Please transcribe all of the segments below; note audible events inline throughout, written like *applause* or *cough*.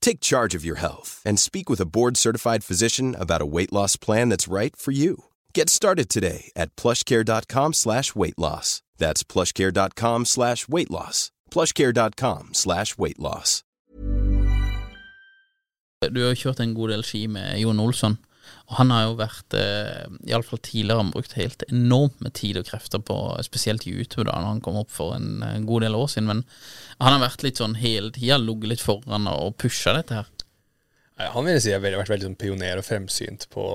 Take charge of your health and speak with a board-certified physician about a weight loss plan that's right for you. Get started today at plushcare.com slash weight loss. That's plushcare.com slash weight loss. plushcare.com slash weight loss. Du har kjørt en god del ski med Jon Olsson, og han har jo vært, eh, iallfall tidligere, han brukt helt enormt med tid og krefter på spesielt YouTube da når han kom opp for en en god del år siden, men han har vært litt sånn hele tida, ligget litt foran og pusha dette her. Nei, Han vil si har vært veldig sånn pioner og fremsynt på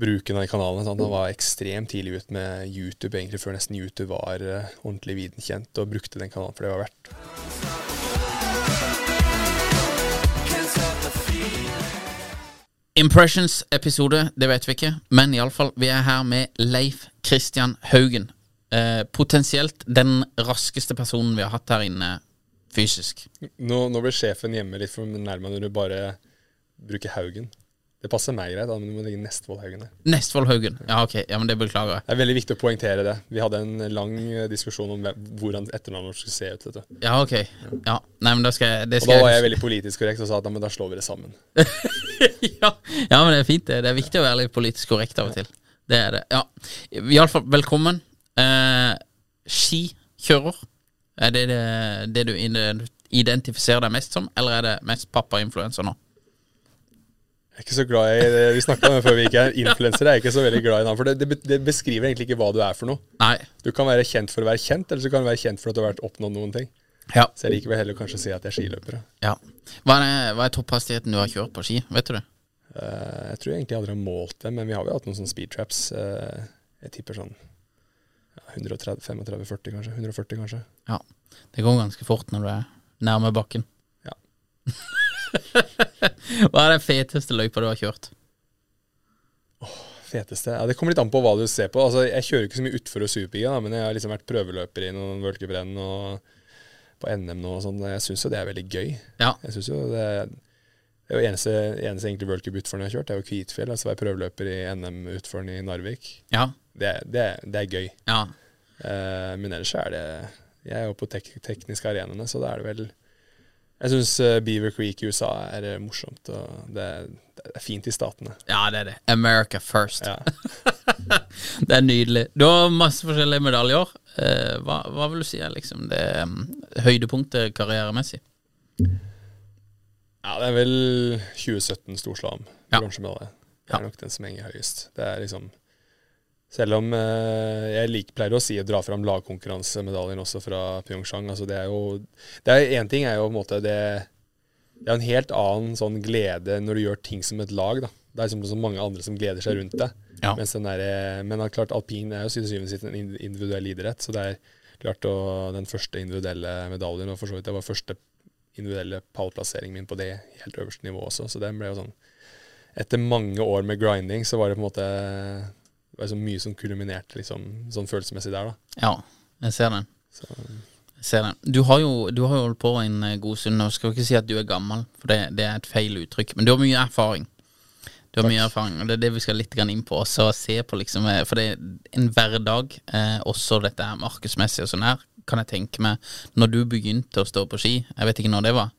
bruken av de kanalene. Sant? Han var ekstremt tidlig ut med YouTube, egentlig før nesten YouTube var eh, ordentlig videnkjent, og brukte den kanalen for det var verdt. Impressions-episode, det vet vi ikke, men iallfall, vi er her med Leif Kristian Haugen. Eh, potensielt den raskeste personen vi har hatt her inne fysisk. Nå, nå blir sjefen hjemme litt for nærme når du bare bruker Haugen. Det passer meg greit, men du må legge Nestvold-Haugen der. Nestfold Haugen. Ja, ok, ja, men det beklager jeg. Det er veldig viktig å poengtere det. Vi hadde en lang eh, diskusjon om hvordan etternavnet skulle se ut. Vet du. Ja, ok. Ja, nei, men da skal jeg det Og da var jeg veldig politisk korrekt og sa at ja, men da slår vi det sammen. *laughs* ja, ja, men det er fint, det. Det er viktig å være litt politisk korrekt av og til. Det er det. Ja. Iallfall, velkommen. Eh, skikjører. Er det det, det du identifiserer deg mest som, eller er det mest pappa-influenser nå? Jeg er ikke så glad i det. Vi snakka om før vi gikk her. Influensere er ikke så veldig glad i navn. For det, det, beskriver egentlig ikke hva du er for noe. Nei. Du kan være kjent for å være kjent, eller så kan du være kjent for at du har vært oppnådd noen ting. Ja. Så jeg liker vel heller kanskje å si at jeg er skiløpere. ja. Hva, er hva er topphastigheten du har kjørt på ski? Vet du det? Uh, jeg tror jeg egentlig aldri har målt det, men vi har jo hatt noen sånne speed traps. Uh, jeg tipper sånn ja, 135-40 kanskje. 140 kanskje. Ja. Det går ganske fort når du er nærme bakken. Ja. *laughs* *laughs* hva er den feteste løypa du har kjørt? Feteste ja, Det kommer litt an på hva du ser på. Altså, jeg kjører ikke så mye utfor og super da, men jeg har liksom vært prøveløper i noen World Cup-renn og på NM nå og sånn. Jeg syns jo det er veldig gøy. Ja. Jeg synes jo det, det er jo eneste, eneste egentlig World Cup-utføren jeg har kjørt, det er jo Kvitfjell. Altså være prøveløper i NM-utføren i Narvik. Ja. Det, det, det er gøy. Ja. Uh, men ellers er det Jeg er jo på tek tekniske arenaene, så da er det vel Jeg syns Beaver Creek i USA er eh, morsomt, og det, er- det er fint i statene. ja, det er det. America first. Ja. *laughs* Det er nydelig. Du har masse forskjellige medaljer. Eh, hva, hva vil du si er liksom det um, høydepunktet karrieremessig? ja, det er vel 2017 storslalåm. Ja. Bronsemedalje. Det Ja. er nok den som henger høyest. Det er liksom Selv om eh, jeg like, pleier å si å dra fram lagkonkurransemedaljen også fra Pyeongchang. Altså det er jo det Én ting er jo på en måte det Det er en helt annen sånn glede når du gjør ting som et lag. da. Det er liksom så mange andre som gleder seg rundt deg. Ja. Mens den der, eh, men klart alpin er jo til syvende og sist en individuell idrett. Så det er klart å, den første individuelle medaljen, og for så vidt det var første individuelle pallplasseringen min på det helt øverste nivået også. Så den ble jo sånn Etter mange år med grinding, så var det på en måte Det var så mye som kulminerte liksom, sånn følelsesmessig der, da. Ja, jeg ser den. Så, Jeg ser den. Du har jo, du har jo holdt på en eh, god stund nå. Skal ikke si at du er gammel, for det, det er et feil uttrykk. Men du har mye erfaring. Du har mye erfaring, og det er det vi skal litt inn på. Også se på liksom eh, For det er en hverdag, eh, også dette her markedsmessig og sånn her, kan jeg tenke meg Når du begynte å stå på ski, jeg vet ikke når det var,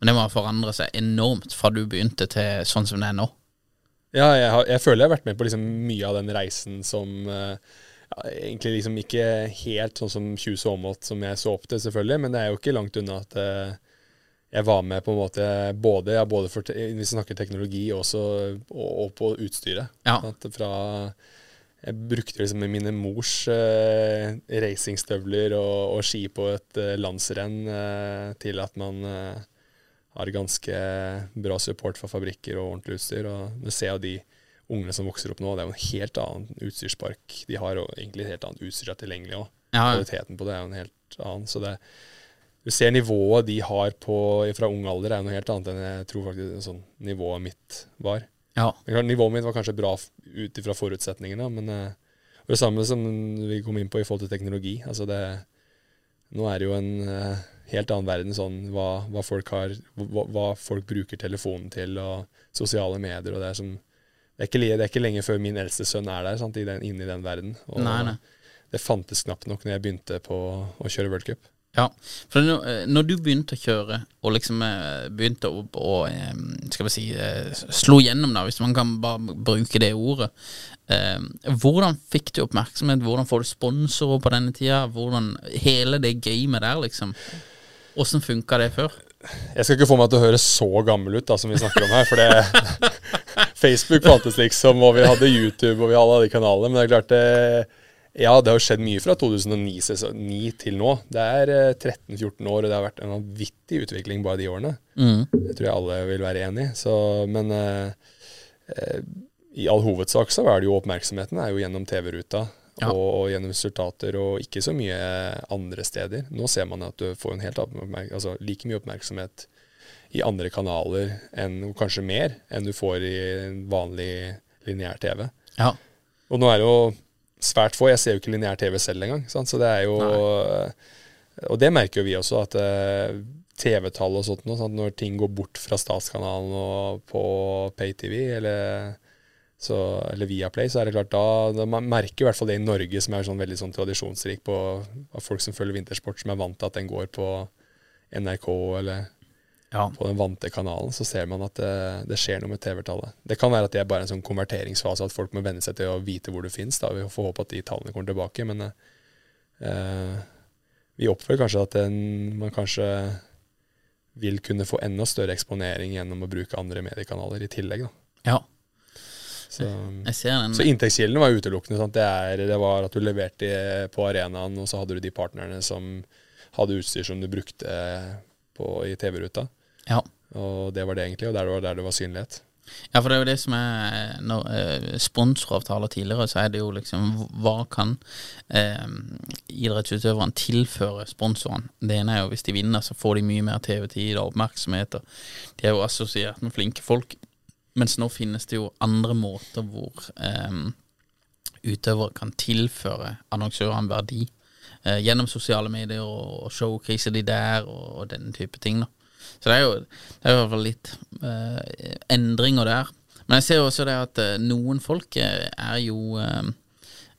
Men det må ha forandret seg enormt fra du begynte til sånn som det er nå. Ja, jeg, har, jeg føler jeg har vært med på liksom mye av den reisen som eh, ja, Egentlig liksom ikke helt sånn som 20 Åmot som jeg så opp til, selvfølgelig, men det er jo ikke langt unna at eh, jeg var med på en måte både, ja, både for, hvis vi snakker teknologi også, og, og på utstyret. Ja. At fra jeg brukte liksom mine mors eh, racingstøvler og, og, ski på et eh, landsrenn eh, til at man eh, har ganske bra support fra fabrikker og ordentlig utstyr. Og du ser jo de ungene som vokser opp nå, det er jo en helt annen utstyrspark de har, og egentlig et helt annet utstyr er tilgjengelig òg. Ja. Kvaliteten på det er jo en helt annen. Så det, du ser nivået de har på, fra ung alder, er noe helt annet enn jeg tror faktisk sånn, nivået mitt var. Ja. Nivået mitt var kanskje bra ut ifra forutsetningene, men uh, det samme som vi kom inn på i forhold til teknologi. Altså det, nå er det jo en uh, helt annen verden, sånn hva, hva, folk har, hva, hva, folk bruker telefonen til, og sosiale medier. og Det er, som, det er, ikke, det er ikke, lenge før min eldste sønn er der, sant, inne i den verden. Og nei, nei. Det fantes knapt nok når jeg begynte på å kjøre World Cup. Ja, for eh, når du begynte å kjøre, og liksom eh, begynte å, å eh, skal vi si, slå gjennom, da, hvis man kan bare bruke det ordet, hvordan fikk du oppmerksomhet? Hvordan får du sponsorer på denne tida? Hvordan Hele det gamet der, liksom. Åssen funka det før? Jeg skal ikke få meg til å høre så gammel ut da, som vi snakker om her. For det *laughs* Facebook fantes liksom, og vi hadde YouTube, og vi hadde alle de kanalene. Men det er klart det ja, det har skjedd mye fra 2009 til nå. Det er 13-14 eh, år, og det har vært en vanvittig utvikling bare de årene. Mm. Det tror jeg alle vil være enig i. Men eh, eh, i all hovedsak så er det jo oppmerksomheten er jo gjennom TV-ruta. Ja. Og, og, gjennom resultater, og ikke så mye andre steder. Nå ser man at du får en helt altså, like mye oppmerksomhet i andre kanaler, enn, kanskje mer, enn du får i vanlig lineær TV. Ja. Og nå er det jo svært få. Jeg ser jo ikke lineær TV selv engang. Sant? Så det er jo Nei. Og det merker jo vi også, at uh, TV-tall og sånt, sant? når ting går bort fra statskanalen og på PayTV eller, så, eller Viaplay, så er det klart da, da Man merker i hvert fall det i Norge, som er sånn veldig sånn tradisjonsrik på folk som følger vintersport, som er vant til at den går på NRK eller ja. på den vante kanalen, så ser man at det, det skjer noe med TV-tallet. Det kan være at det er bare en sånn konverteringsfase, at folk må venne seg til å vite hvor det fins. Vi får håpe at de tallene kommer tilbake. Men eh, vi oppfører kanskje at den, man kanskje vil kunne få enda større eksponering gjennom å bruke andre mediekanaler i tillegg. Da. Ja. Så, så inntektskilden var utelukkende. Sant? Det, er, det var at du leverte på arenaen, og så hadde du de partnerne som hadde utstyr som du brukte på, i TV-ruta. Ja. Og det var det egentlig, og der var der det var synlighet. Ja, for det er jo det som er Når eh, sponsoravtaler tidligere, så er det jo liksom Hva kan eh, idrettsutøverne tilføre sponsorene? Det ene er jo hvis de vinner, så får de mye mer TV-tid og oppmerksomhet. Og de er jo assosiert med flinke folk. Mens nå finnes det jo andre måter hvor eh, utøvere kan tilføre annonsørene verdi. Eh, gjennom sosiale medier og, og de der og, og den type ting. da så det er jo, det er i hvert fall litt eh, endringer der. Men jeg ser også det at eh, noen folk er jo eh,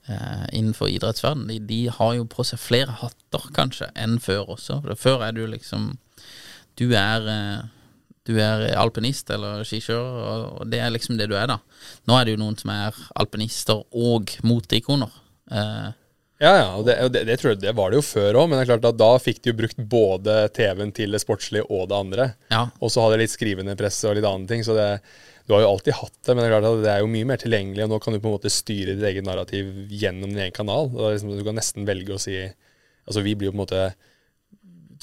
eh innenfor idrettsverdenen. De, de, har jo på seg flere hatter, kanskje, enn før også. For før er du liksom Du er du er alpinist eller skikjører, og det er liksom det du er, da. Nå er det jo noen som er alpinister og moteikoner. Eh, ja, ja, og det, det, det, tror jeg, det var det jo før òg, men det er klart at da fikk de jo brukt både TV-en til det sportslige og det andre. Ja. Og så hadde de litt skrivende presse og litt andre ting. Så det, du har jo alltid hatt det, men det er klart at det er jo mye mer tilgjengelig, og nå kan du på en måte styre ditt eget narrativ gjennom din egen kanal. Liksom, du kan nesten velge å si Altså, vi blir jo på en måte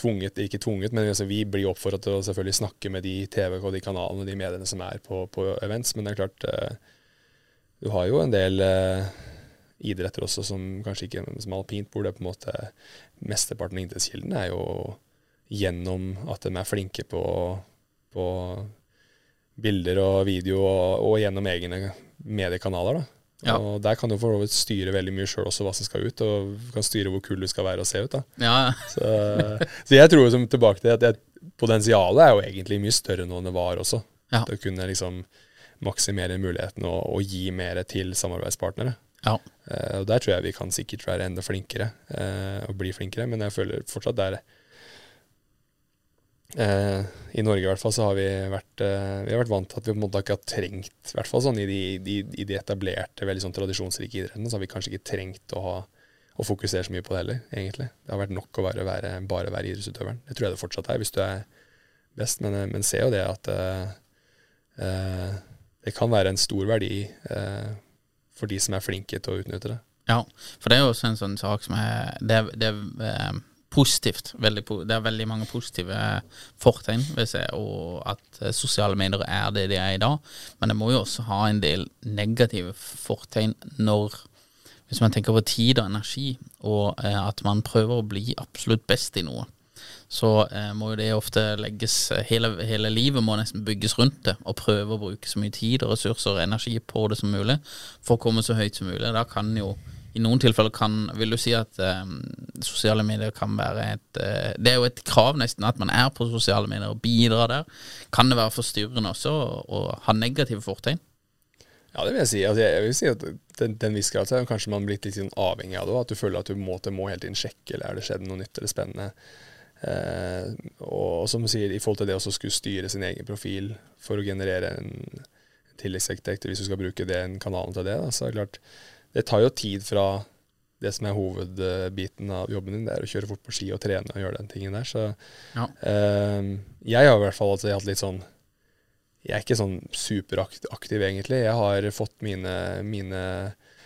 tvunget, ikke tvunget, men altså, vi blir oppfordret til å selvfølgelig snakke med de TV og de kanalene de mediene som er på, på events, men det er klart uh, Du har jo en del uh, idretter også som kanskje ikke som alpint, hvor det på en måte mesteparten av inntektskilden er jo gjennom at de er flinke på, på bilder og video, og, og gjennom egne mediekanaler. da. Ja. Og Der kan du for så vidt styre veldig mye sjøl også hva som skal ut, og kan styre hvor kul du skal være og se ut. da. Ja. så, *laughs* så, jeg tror som tilbake til at potensialet er jo egentlig mye større nå enn det var også. Ja. Til å kunne liksom maksimere muligheten og, og gi mer til samarbeidspartnere. Ja. Uh, og Der tror jeg vi kan sikkert være enda flinkere uh, og bli flinkere, men jeg føler fortsatt det er eh, I Norge i hvert fall så har vi vært, eh, vi har vært vant til at vi på en måte ikke har trengt, i hvert fall sånn i de, de, i de etablerte, veldig sånn tradisjonsrike idrettene, så har vi kanskje ikke trengt å ha å fokusere så mye på det heller, egentlig. Det har vært nok å være, være, bare være idrettsutøveren. Det tror jeg det fortsatt er, hvis du er best, men, eh, men ser jo det at eh, eh, det kan være en stor verdi eh, for de som er flinke til å utnytte det. Ja, for det er jo også en sånn sak som er Det, det positivt. Veldig, det er veldig mange positive fortegn seg, og at eh, sosiale medier er det de er i dag. Men det må jo også ha en del negative fortegn når hvis man tenker på tid og energi, og eh, at man prøver å bli absolutt best i noe, så eh, må jo det ofte legges hele, hele, livet må nesten bygges rundt det, og prøve å bruke så mye tid og ressurser og energi på det som mulig for å komme så høyt som mulig. Da kan jo i noen tilfeller kan Vil du si at eh, sosiale medier kan være et eh, Det er jo et krav nesten at man er på sosiale medier og bidrar der. Kan det være forstyrrende også å ha negative fortegn? Ja, det vil jeg si. Altså, jeg vil si at den, den viss grad så er kanskje man blitt litt sånn avhengig av det. At du føler at du må, må hele tiden sjekke, eller er det skjedd noe nytt eller spennende. Eh, og, som du sier, i forhold til det å skulle styre sin egen profil for å generere en tilleggsinntekt, hvis du skal bruke den kanalen til det, da, så er det klart Det tar jo tid fra det som er hovedbiten av jobben din, det er å kjøre fort på ski og trene og gjøre den tingen der. Så ja. eh, jeg har i hvert fall altså, hatt litt sånn jeg er ikke sånn superaktiv, egentlig. Jeg har fått mine, mine,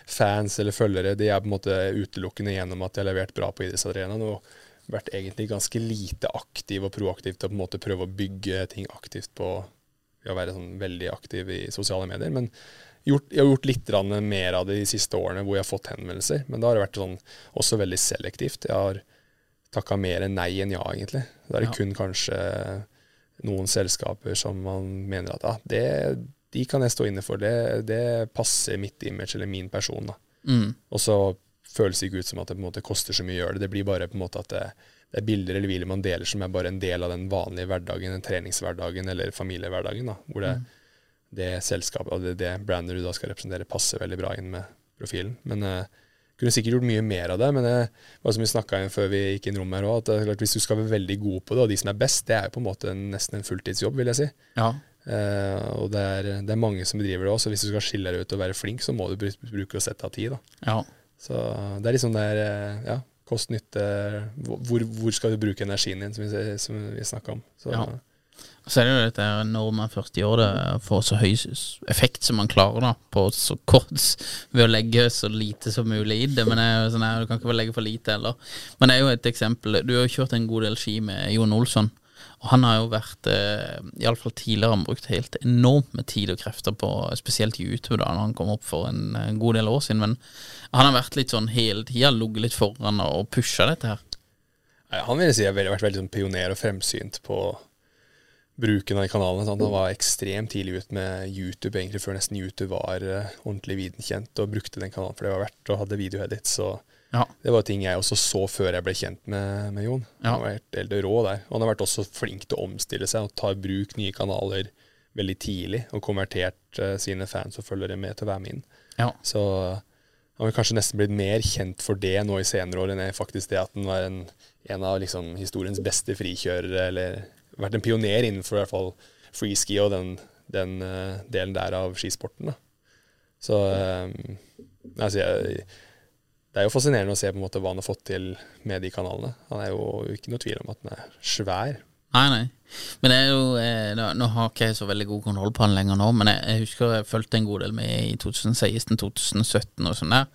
fans eller følgere De er på en måte utelukkende gjennom at jeg har levert bra på idrettsarenaen. Og vært egentlig ganske lite aktiv og proaktiv til å på en måte prøve å bygge ting aktivt på å være sånn veldig aktiv i sosiale medier. Men gjort, jeg har gjort litt mer av det de siste årene hvor jeg har fått henvendelser. Men da har det vært sånn, også veldig selektivt. Jeg har takka mer nei enn ja, egentlig. Da er det ja. kun kanskje noen selskaper som man mener at ah, det, de kan jeg stå inne for, det, det passer mitt image eller min person. da. Mm. Og så føles det ikke ut som at det på en måte koster så mye å gjøre det. Det blir bare på en måte at det, det er bilder eller hviler man deler som er bare en del av den vanlige hverdagen, den treningshverdagen eller familiehverdagen. da, Hvor det, mm. Det selskapet og det, det brandet du da skal representere, passer veldig bra inn med profilen. Men uh, kunne sikkert gjort mye mer av det, men det var som vi snakka om før vi gikk inn rommet her òg, at klart, hvis du skal være veldig god på det, og de som er best, det er jo på en måte nesten en fulltidsjobb, vil jeg si. Ja. Uh, og det er, det er, mange som bedriver det òg, så hvis du skal skille deg ut og være flink, så må du bruke å sette av tid. da. Ja. Så det er liksom der, eh, ja, kost-nytte hvor, hvor, skal du bruke energien din, som vi, som vi snakka om. Så, ja. Så er det jo dette når man først gjør det, får så høy effekt som man klarer da, på så kort ved å legge så lite som mulig i det. Men det er jo sånn her, du kan ikke bare legge for lite heller. Men det er jo et eksempel. Du har jo kjørt en god del ski med Jon Olsson. Og han har jo vært, eh, iallfall tidligere, han brukt helt enormt med tid og krefter på spesielt YouTube da når han kom opp for en, en god del år siden. Men han har vært litt sånn hele tida, ligget litt foran og pusha dette her. Han vil si har vært veldig sånn pioner og fremsynt på bruken av de kanalene. Sant? Han var ekstremt tidlig ut med YouTube, egentlig før nesten YouTube var uh, ordentlig videnkjent, og brukte den kanalen for det var verdt, og hadde videoedits. Så ja. det var ting jeg også så før jeg ble kjent med, med Jon. Ja. Han var helt, helt rå der. Og han har vært også flink til å omstille seg og ta i bruk nye kanaler veldig tidlig, og konvertert uh, sine fans og følgere med til å være med inn. Ja. Så han har kanskje nesten blitt mer kjent for det nå i senere år enn faktisk det at han var en, en av liksom, historiens beste frikjørere, eller vært en pioner innenfor i hvert fall freeski og den, den uh, delen der av skisporten. Da. Så um, altså, jeg, det er jo fascinerende å se på en måte hva han har fått til med de kanalene. Han er jo ikke noe tvil om at han er svær. Nei, nei. Men det er jo, eh, nå, har ikke jeg så veldig god kontroll på han lenger nå, men jeg, jeg husker jeg fulgte en god del med i 2016-2017 og sånn der.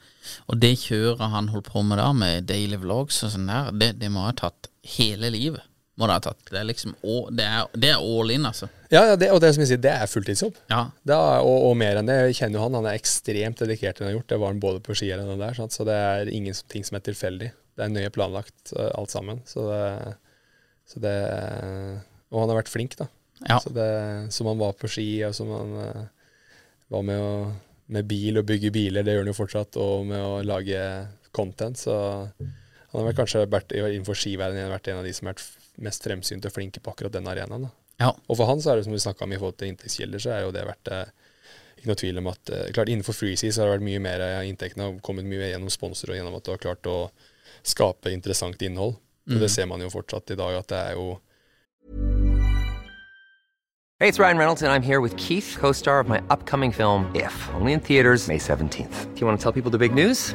Og det kjøret han holdt på med da, med daily vlogs og sånn der, det, det må ha tatt hele livet må det ha tatt. Det er liksom det er, det er all in, altså. Ja, ja det, og det som jeg sier, det er fulltidsjobb. Ja. Er, og, og, mer enn det. Jeg kjenner jo han, han er ekstremt dedikert til det han har gjort. Det var han både på ski og der, sant? så det er ingenting som er tilfeldig. Det er nøye planlagt, alt sammen. Så det, så det, Og han har vært flink, da. Ja. Så det, som han var på ski, og som han var med, å, med bil og bygge biler, det gjør han jo fortsatt, og med å lage content, så han har vel kanskje vært innenfor skiverdenen vært en av de som har vært mest fremsynte og flinke på akkurat den arenaen. Ja. Og for han så er det som vi snakka om i forhold til inntektskilder, så er jo det vært eh, ikke noe tvil om at eh, klart Innenfor freeseas har det vært mye mer eh, inntektene har kommet mye gjennom sponsorer og gjennom at du har klart å skape interessant innhold. Mm. Og det ser man jo fortsatt i dag, at det er jo Hey, it's Ryan Reynolds, and I'm here with Keith, co star of my upcoming film, If, only in theaters, May 17th. Do you want to tell people the big news?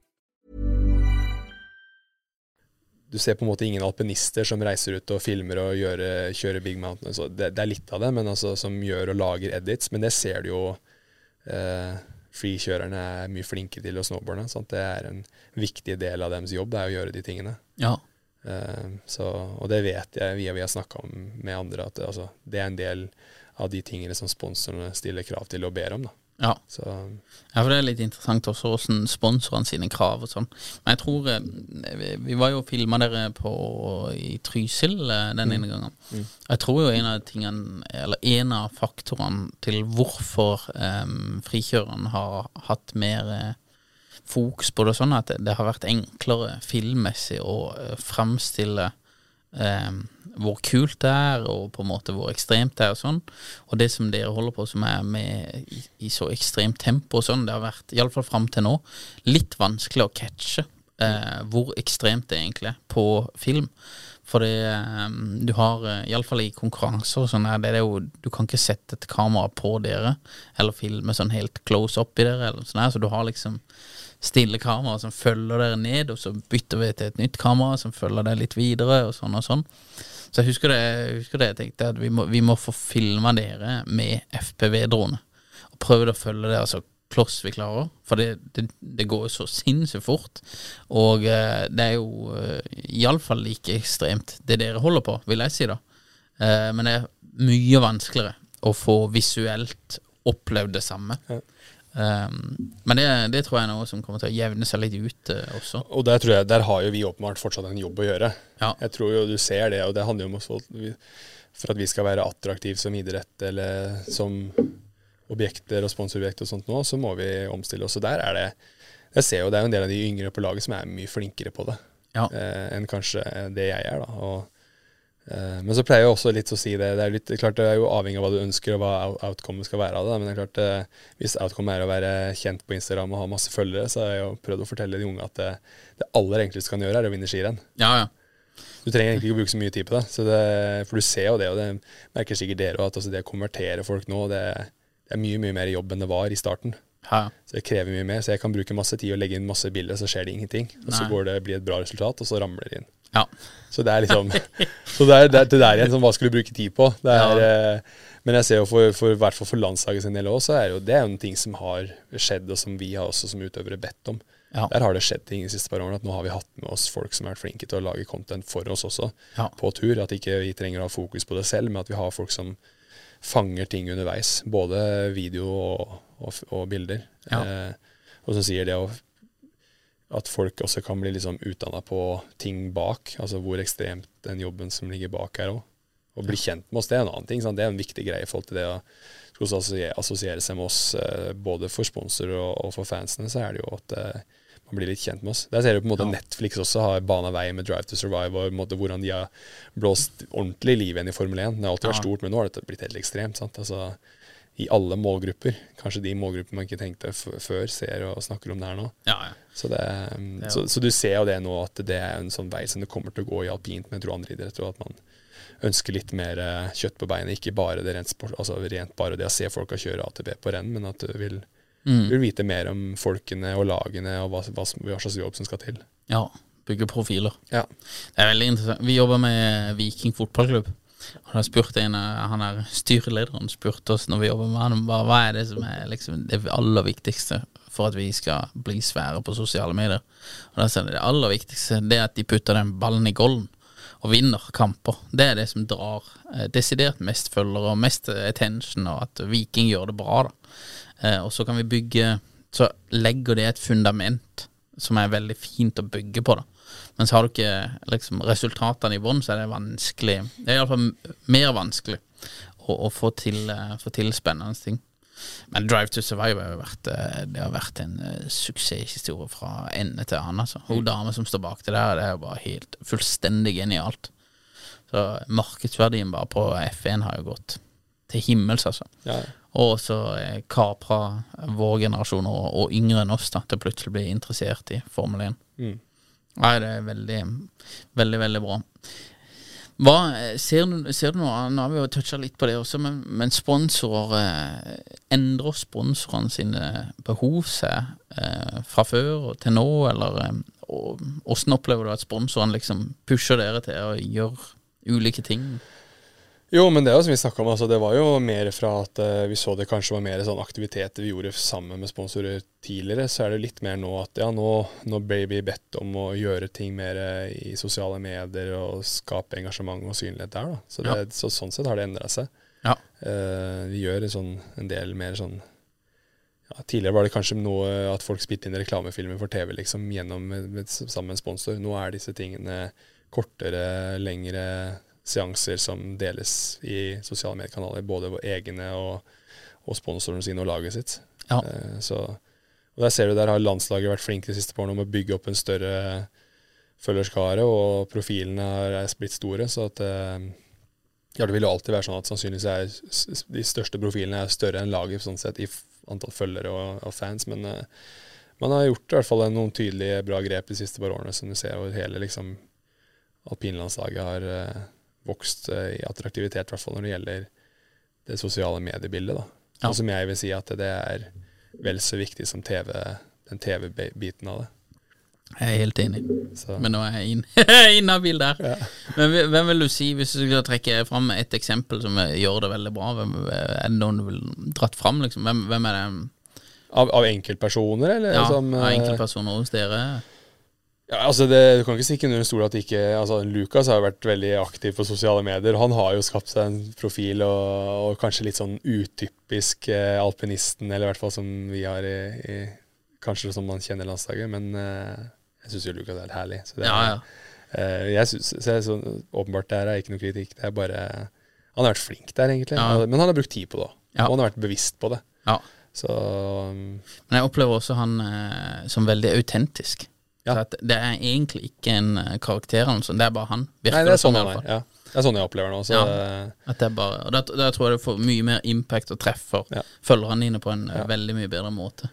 Du ser på en måte ingen alpinister som reiser ut og filmer og gjør, kjører Big Mountain. Det, det, er litt av det, men altså, som gjør og lager edits. Men det ser du jo eh, Freekjørerne er mye flinke til å snowboarde. Sant? Det er en viktig del av deres jobb, det er å gjøre de tingene. Ja. Eh, så, og det vet jeg via vi har snakka om med andre, at altså, det er en del av de tingene som sponsorene stiller krav til og ber om. da. Ja. Så, ja, for det er litt interessant også hvordan sponsorene sine krav og sånn. Men jeg tror eh, Vi, vi var jo og filma dere på i Trysil eh, den ene gangen. Jeg tror jo en av tingene Eller en av faktorene til hvorfor um, frikjøreren har hatt mer fokus på det, sånn at det, det har vært enklere filmmessig å framstille eh, hvor kult det er, og på en måte hvor ekstremt det er og sånn. Og det som dere holder på som er med i, så ekstremt tempo og sånn, det har vært, iallfall fram til nå, litt vanskelig å catche eh, hvor ekstremt det egentlig er på film. For eh, du har, eh, iallfall i konkurranser og sånn, det er jo, du kan ikke sette et kamera på dere, eller filme sånn helt close up i dere, eller sånn så du har liksom stille kamera som følger dere ned, og så bytter vi til et nytt kamera som følger deg litt videre, og sånn og sånn. Så jeg husker det jeg, husker det jeg tenkte, at vi må, vi må få filma dere med FPV-drone. Og prøve å følge dere så kloss vi klarer. For det, det, det går jo så sinnssykt fort. Og eh, det er jo eh, iallfall like ekstremt det dere holder på, vil jeg si, da. Eh, men det er mye vanskeligere å få visuelt opplevd det samme. Ja. Um, men det, det tror jeg er noe som kommer til å jevne seg litt ut uh, også. Og der, tror jeg, der har jo vi åpenbart fortsatt en jobb å gjøre. Ja. Jeg tror jo du ser det, og det handler jo om å For at vi skal være attraktive som idrett eller som objekter og sponsorobjekter og sånt nå, så må vi omstille oss. Og der er det Jeg ser jo det er en del av de yngre på laget som er mye flinkere på det Ja. eh, enn kanskje det jeg er, da. Og, eh, men så pleier jeg også litt å si det. Det er, litt, klart det er jo avhengig av hva du ønsker, og hva out- outcomet skal være av det. Men det er klart eh, hvis outcome er å være kjent på Instagram og ha masse følgere, så har jeg jo prøvd å fortelle de unge at det, det aller enkleste du kan gjøre, er å vinne skirenn. Ja, ja. Du trenger egentlig ikke å bruke så mye tid på det. Så det for du ser jo det, og det merker sikkert dere òg, at altså det å konvertere folk nå, det, det er mye mye mer jobb enn det var i starten. Ja. Så det krever mye mer. Så jeg kan bruke masse tid og legge inn masse bilder, så skjer det ingenting. Og så går det, blir det et bra resultat, og så ramler det inn. ja. Så det er liksom *laughs* Så det er det, er det der igjen, sånn, hva skal du bruke tid på? Det er, eh, men jeg ser jo for, for, hvert fall for landslaget sin del òg, så er jo det er en ting som har skjedd, og som vi har også som utøvere bedt om. Ja. Der har det skjedd ting de siste par årene, at nå har vi hatt med oss folk som har vært flinke til å lage content for oss også, Ja. på tur. At ikke vi trenger å ha fokus på det selv, men at vi har folk som fanger ting underveis. Både video og, og, og bilder. Ja. Eh, og så sier det at folk også kan bli liksom utdanna på ting bak, altså hvor ekstremt den jobben som ligger bak her òg. Å bli kjent med oss, det er en annen ting. Sant? Det er en viktig greie i forhold til det å skulle assosiere, seg med oss, eh, både for sponsorer og, og for fansene, så er det jo at eh, man blir litt kjent med oss. Der ser du på en måte Netflix også har bana vei med Drive to Survive, og måte hvordan de har blåst ordentlig liv igjen i Formel 1. Det har alltid vært Ja. stort, men nå har det blitt helt ekstremt. sant? Altså, I alle målgrupper. Kanskje de målgruppene man ikke tenkte før, ser og snakker om det her nå. ja, ja. Så, det, så, så du ser jo det nå at det er en sånn vei som det kommer til å gå i alpint, men jeg tror andre idretter og at man ønsker litt mer eh, kjøtt på beinet. Ikke bare det rent, sport, altså rent bare det å se folka kjøre ATB på renn, men at du vil, Mm. vil vite mer om folkene og lagene og hva, hva, hva slags jobb som skal til. ja. Bygge profiler. Ja. Det er veldig interessant. Vi jobber med Viking fotballklubb. Han har spurt en av han er styrelederen spurte oss når vi jobber med han, hva, hva er det som er liksom det aller viktigste for at vi skal bli svære på sosiale medier. Og da sier de Det aller viktigste det er at de putter den ballen i golden og vinner kamper. Det er det som drar eh, desidert mest følgere og mest attention, og at Viking gjør det bra. da. Eh, og så kan vi bygge Så legger det et fundament som er veldig fint å bygge på. da. Men så har du ikke liksom, resultatene i bånn, så er det vanskelig Det er iallfall mer vanskelig å, å få, til, uh, få til spennende ting. Men Drive to Survive har vært, eh, det har vært en eh, suksesshistorie fra ende til annen. Altså. Hun dame som står bak det der, det er jo bare helt fullstendig genialt. Så markedsverdien bare på F1 har jo gått til himmels, altså. Ja. Og så kapra vår generasjon og, og yngre enn oss da, til plutselig å bli interessert i Formel 1. Mm. Nei, det er veldig, veldig, veldig bra. Hva, eh, ser, du, ser du noe Nå har vi jo toucha litt på det også, men, men sponsorer eh, Endrer sponsorene sine behov seg eh, fra før til nå, eller eh, Hvordan opplever du at sponsorene liksom pusher dere til å gjøre ulike ting? Jo, men det er jo som vi snakka om, altså, det var jo mer fra at uh, vi så det kanskje var mer sånn aktiviteter vi gjorde sammen med sponsorer tidligere. Så er det litt mer nå at ja, nå, nå ble vi bedt om å gjøre ting mer uh, i sosiale medier og skape engasjement og synlighet der. da. Så, det, så sånn sett har det endra seg. Ja. Uh, vi gjør sånn, en del mer sånn ja, Tidligere var det kanskje noe at folk spilte inn reklamefilmer for TV liksom, gjennom, med, med, sammen med en sponsor. Nå er disse tingene kortere, lengre seanser som deles i sosiale mediekanaler, både våre egne og, og sponsorene sine og laget sitt. Ja. Uh, så, og der ser du der har landslaget vært flinke de siste årene om å bygge opp en større følgerskare, og profilene er, er blitt store. Så at uh, ja, det vil jo alltid være sånn at sannsynligvis er de største profilene er større enn laget sånn sett i antall følgere og, og fans, men uh, man har gjort i hvert fall noen tydelige bra grep de siste par årene, som du ser over hele liksom alpinlandslaget har vokst eh, i attraktivitet, i hvert fall når det gjelder det sosiale mediebildet. da. Ja. Og som jeg vil si at det er vel så viktig som TV, den TV-biten av det. Jeg er helt enig. Så, Men nå er jeg inn, *laughs* inhabil der. Men hvem- vil du si, hvis du skal trekke fram et eksempel som gjør det veldig bra, hvem, er det noen du vil dratt fram, liksom? Hvem, hvem er det av, av enkeltpersoner, eller? ja, som, av eh, enkeltpersoner hos dere? Ja, altså det, Du kan ikke stikke under stol at ikke altså Lukas har vært veldig aktiv på sosiale medier. Han har jo skapt seg en profil og, og kanskje litt sånn utypisk eh, alpinisten, eller i hvert fall som vi har i, i Kanskje som man kjenner landslaget, men eh, jeg syns jo Lukas er helt herlig. Så det, Ja, ja. eh, jeg synes, så sånn, åpenbart det her er ikke noe kritikk. Det er bare Han har vært flink der, egentlig. Ja. Men han har brukt tid på det. Og han har vært bevisst på det. Ja. Så um, Men jeg opplever også han eh, som veldig autentisk. Ja. Det er egentlig ikke en eh, karakter, altså. det er bare han. Virker Nei, det er sånn i han er. Ja. Det er sånn jeg opplever nå. Ja. det nå. og da tror jeg det får mye mer impact og treffer Ja. følgerne dine på en eh, Ja. veldig mye bedre måte.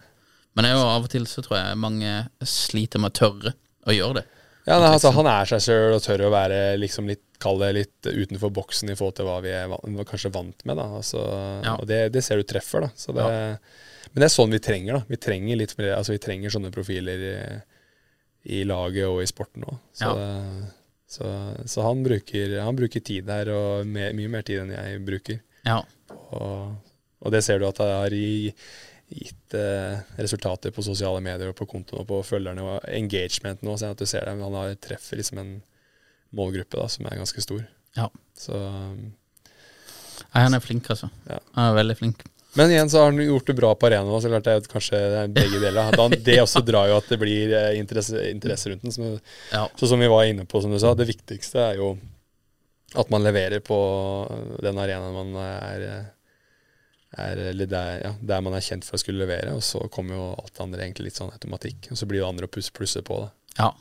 Men det er jo av og til så tror jeg mange sliter med å tørre å gjøre det. Ja, nei, altså, Han er seg sjøl og tør å være liksom litt Kall det litt utenfor boksen i forhold til hva vi er kanskje vant med. da altså, Ja. Og det, det ser du treffer. da så det, Men det er sånn vi trenger. da Vi trenger litt mer, altså vi trenger sånne profiler i, laget og i sporten òg. Så, så, så han, bruker, han bruker tid her, og me- mye mer tid enn jeg bruker. Ja. Og, og det ser du at det har gitt eh, resultater på sosiale medier og på kontoen og på følgerne og engagement nå. Så at du ser det, men han har, treffer liksom en målgruppe da, som er ganske stor. Ja. Så, um, Nei, han er flink, altså. Ja. Han er veldig flink. Men igjen så har han gjort det bra på arenaen. Så klart det er kanskje er begge deler. Han, det også drar jo at det blir eh, interesse, interesse rundt den. Som, Ja. så som vi var inne på, som du sa, det viktigste er jo at man leverer på den arenaen man er, er eller der, ja, der man er kjent for å skulle levere. Og så kommer jo alt det andre egentlig litt sånn automatikk. Og så blir det andre å plusse, på det. Ja.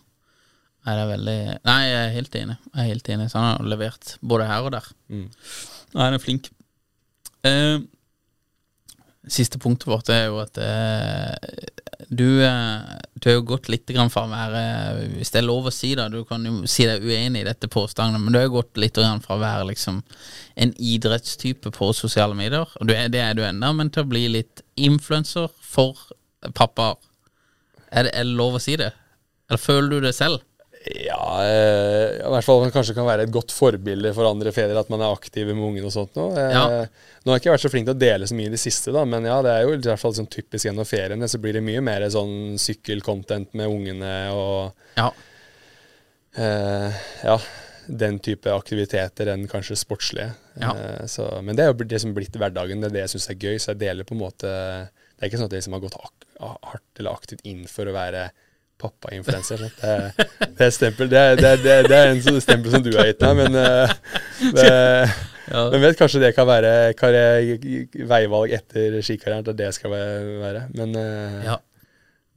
Nei, det er veldig Nei, jeg er helt enig. Jeg er helt enig. Så han har levert både her og der. Mm. Nei, han er flink. Eh, siste punktet vårt er jo at eh, du, eh, du har jo gått litt fra å være Hvis det er lov å si det, du kan jo si deg uenig i dette påstanden, men du har jo gått litt fra å være liksom en idrettstype på sosiale medier, og er, det er du ennå, men til å bli litt influenser for pappaer. Er er det lov å si det? Eller føler du det selv? Ja, eh, i hvert fall kanskje kan være et godt forbilde for andre fedre, at man er aktiv med ungen og sånt nå. Eh, Ja. Nå har jeg ikke vært så flink til å dele så mye i det siste, da, men ja, det er jo i hvert fall sånn typisk gjennom feriene, så blir det mye mer sånn sykkelcontent med ungene og Ja. eh, ja, den type aktiviteter enn kanskje sportslige. Ja. Eh, så, men det er jo det som er blitt hverdagen, det er det jeg syns er gøy, så jeg deler på en måte Det er ikke sånn at jeg liksom har gått hardt eller aktivt inn for å være pappa-influenser. sånn. Det, det er stempel det, det, det, er- en sånn stempel som du har gitt meg, men eh, Ja. Men vet kanskje det kan være veivalg etter skikarrieren, at det skal være. Men eh, Ja.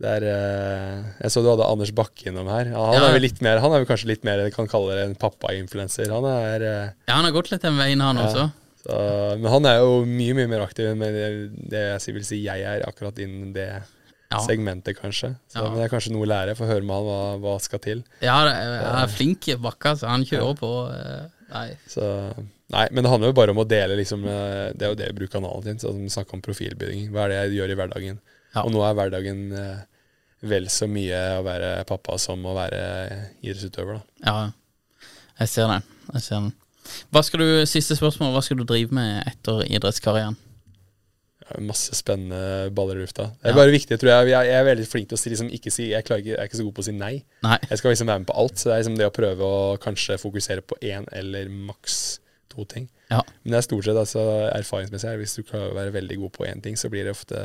det er eh, Jeg så du hadde Anders Bakke innom her. Han Ja. er vel litt mer Han er vel kanskje litt mer kan kalle det en pappa-influencer, Han er ja, han har gått litt den veien, han Ja. også. så, Men han er jo mye, mye mer aktiv enn det, det jeg vil si jeg er, akkurat innen det Ja. segmentet, kanskje. Så, Ja. Men det er kanskje noe å lære. Få høre med han hva, hva skal til. Ja, han er flink i bakka, så han kjører på. eh, Nei. Så, nei, men det handler jo bare om å dele, liksom. eh, Det er jo det jeg bruker kanalen din. Sånn, snakke om profilbygging. Hva er det jeg gjør i hverdagen? Og nå er hverdagen eh, vel så mye å være pappa som å være idrettsutøver, da. Ja, jeg ser det. Jeg ser det. Hva skal du, Siste spørsmål. Hva skal du drive med etter idrettskarrieren? Masse spennende baller i lufta. Det er bare viktig, tror jeg. Jeg er veldig flink til å si, liksom, ikke si jeg, ikke, jeg er ikke så god på å si nei. Nei. Jeg skal liksom være med på alt. Så det er liksom det å prøve å kanskje fokusere på én eller maks to ting. Ja. Men det er stort sett altså, erfaringsmessig her. Hvis du klarer å være veldig god på én ting, så blir det ofte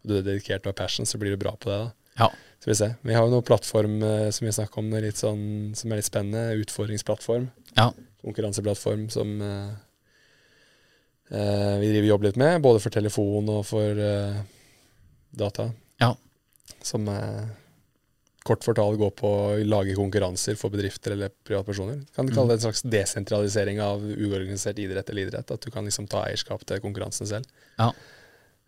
Og du er dedikert og har passion, så blir du bra på det. da. Ja. Så vi ser. Vi har jo noen plattform eh, som vi snakker om, litt sånn, som er litt spennende. Utfordringsplattform. Ja. Konkurranseplattform som eh, vi driver jobb litt med, både for telefon og for eh, data. Ja. Som eh, kort fortalt går på å lage konkurranser for bedrifter eller privatpersoner. Kan du Mm. kalle det en slags desentralisering av uorganisert idrett eller idrett? At du kan liksom ta eierskap til konkurransen selv. Ja.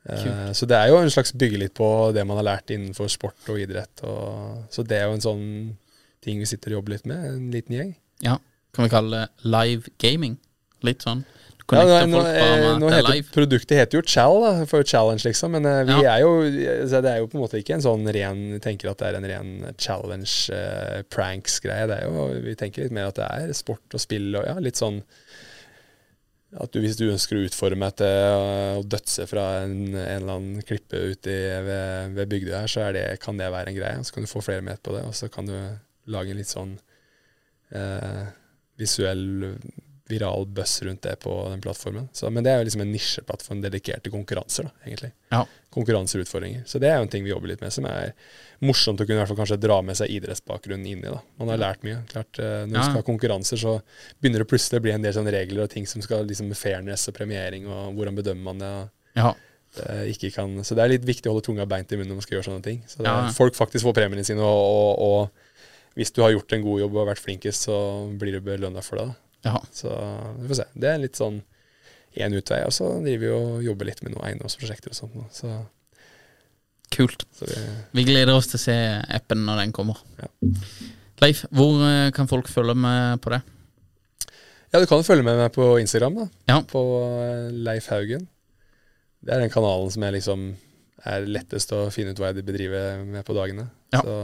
Eh, så det er jo en slags bygge litt på det man har lært innenfor sport og idrett. Og, så det er jo en sånn ting vi sitter og jobber litt med, en liten gjeng. ja. Kan vi kalle det live gaming? Litt sånn. Du Ja, folk eh, med nå er heter, live. produktet heter jo Chal, da, for challenge, liksom. Men eh, vi Ja. er jo Det er jo på en måte ikke en sånn ren tenker at det er en ren challenge, eh, pranks-greie. Det er jo Vi tenker litt mer at det er sport og spill og ja, litt sånn at du, hvis du ønsker å utforme et eh, å dødse fra en, en eller annen klippe ute ved, ved bygda her, så det, kan det være en greie. Så kan du få flere med på det, og så kan du lage en litt sånn eh, visuell, viral buzz rundt det på den plattformen. Så, men det er jo liksom en nisjeplattform dedikert til konkurranser, da, egentlig. Ja. Konkurranser og utfordringer. Så det er jo en ting vi jobber litt med, som er morsomt å kunne i hvert fall kanskje dra med seg idrettsbakgrunnen inn i. da. Man har lært mye. Klart, eh, Når du skal ha konkurranser, så begynner det plutselig å bli en del sånne regler og ting som skal liksom fairness og premiering, og hvordan bedømmer man det. Ja. det kan, så det er litt viktig å holde tunga beint i munnen når man skal gjøre sånne ting. Så det, Ja. folk faktisk får premiene sine, og, og, og hvis du har gjort en god jobb og vært flinkest, så blir du belønna for det. Ja. Så vi får se. Det er litt sånn én utvei. Og så driver vi og jobber litt med noen eiendomsprosjekter og sånt. Så, Kult. så vi, Vi gleder oss til å se appen når den kommer. Ja. Leif, hvor eh, kan folk følge med på det? ja, du kan følge med meg på Instagram, da. Ja. På eh, Leif Haugen. Det er den kanalen som jeg liksom er lettest å finne ut hva jeg bedriver med på dagene. Ja. Så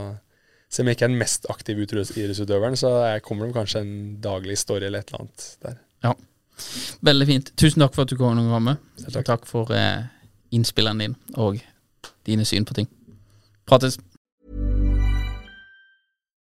selv om jeg ikke er den mest aktive idretts- idrettsutøveren, så er, kommer det kanskje en daglig story eller et eller annet der. Ja, Veldig fint. Tusen takk for at du kom komme. Selv Og takk. takk for eh, innspillene dine og dine syn på ting. Prates.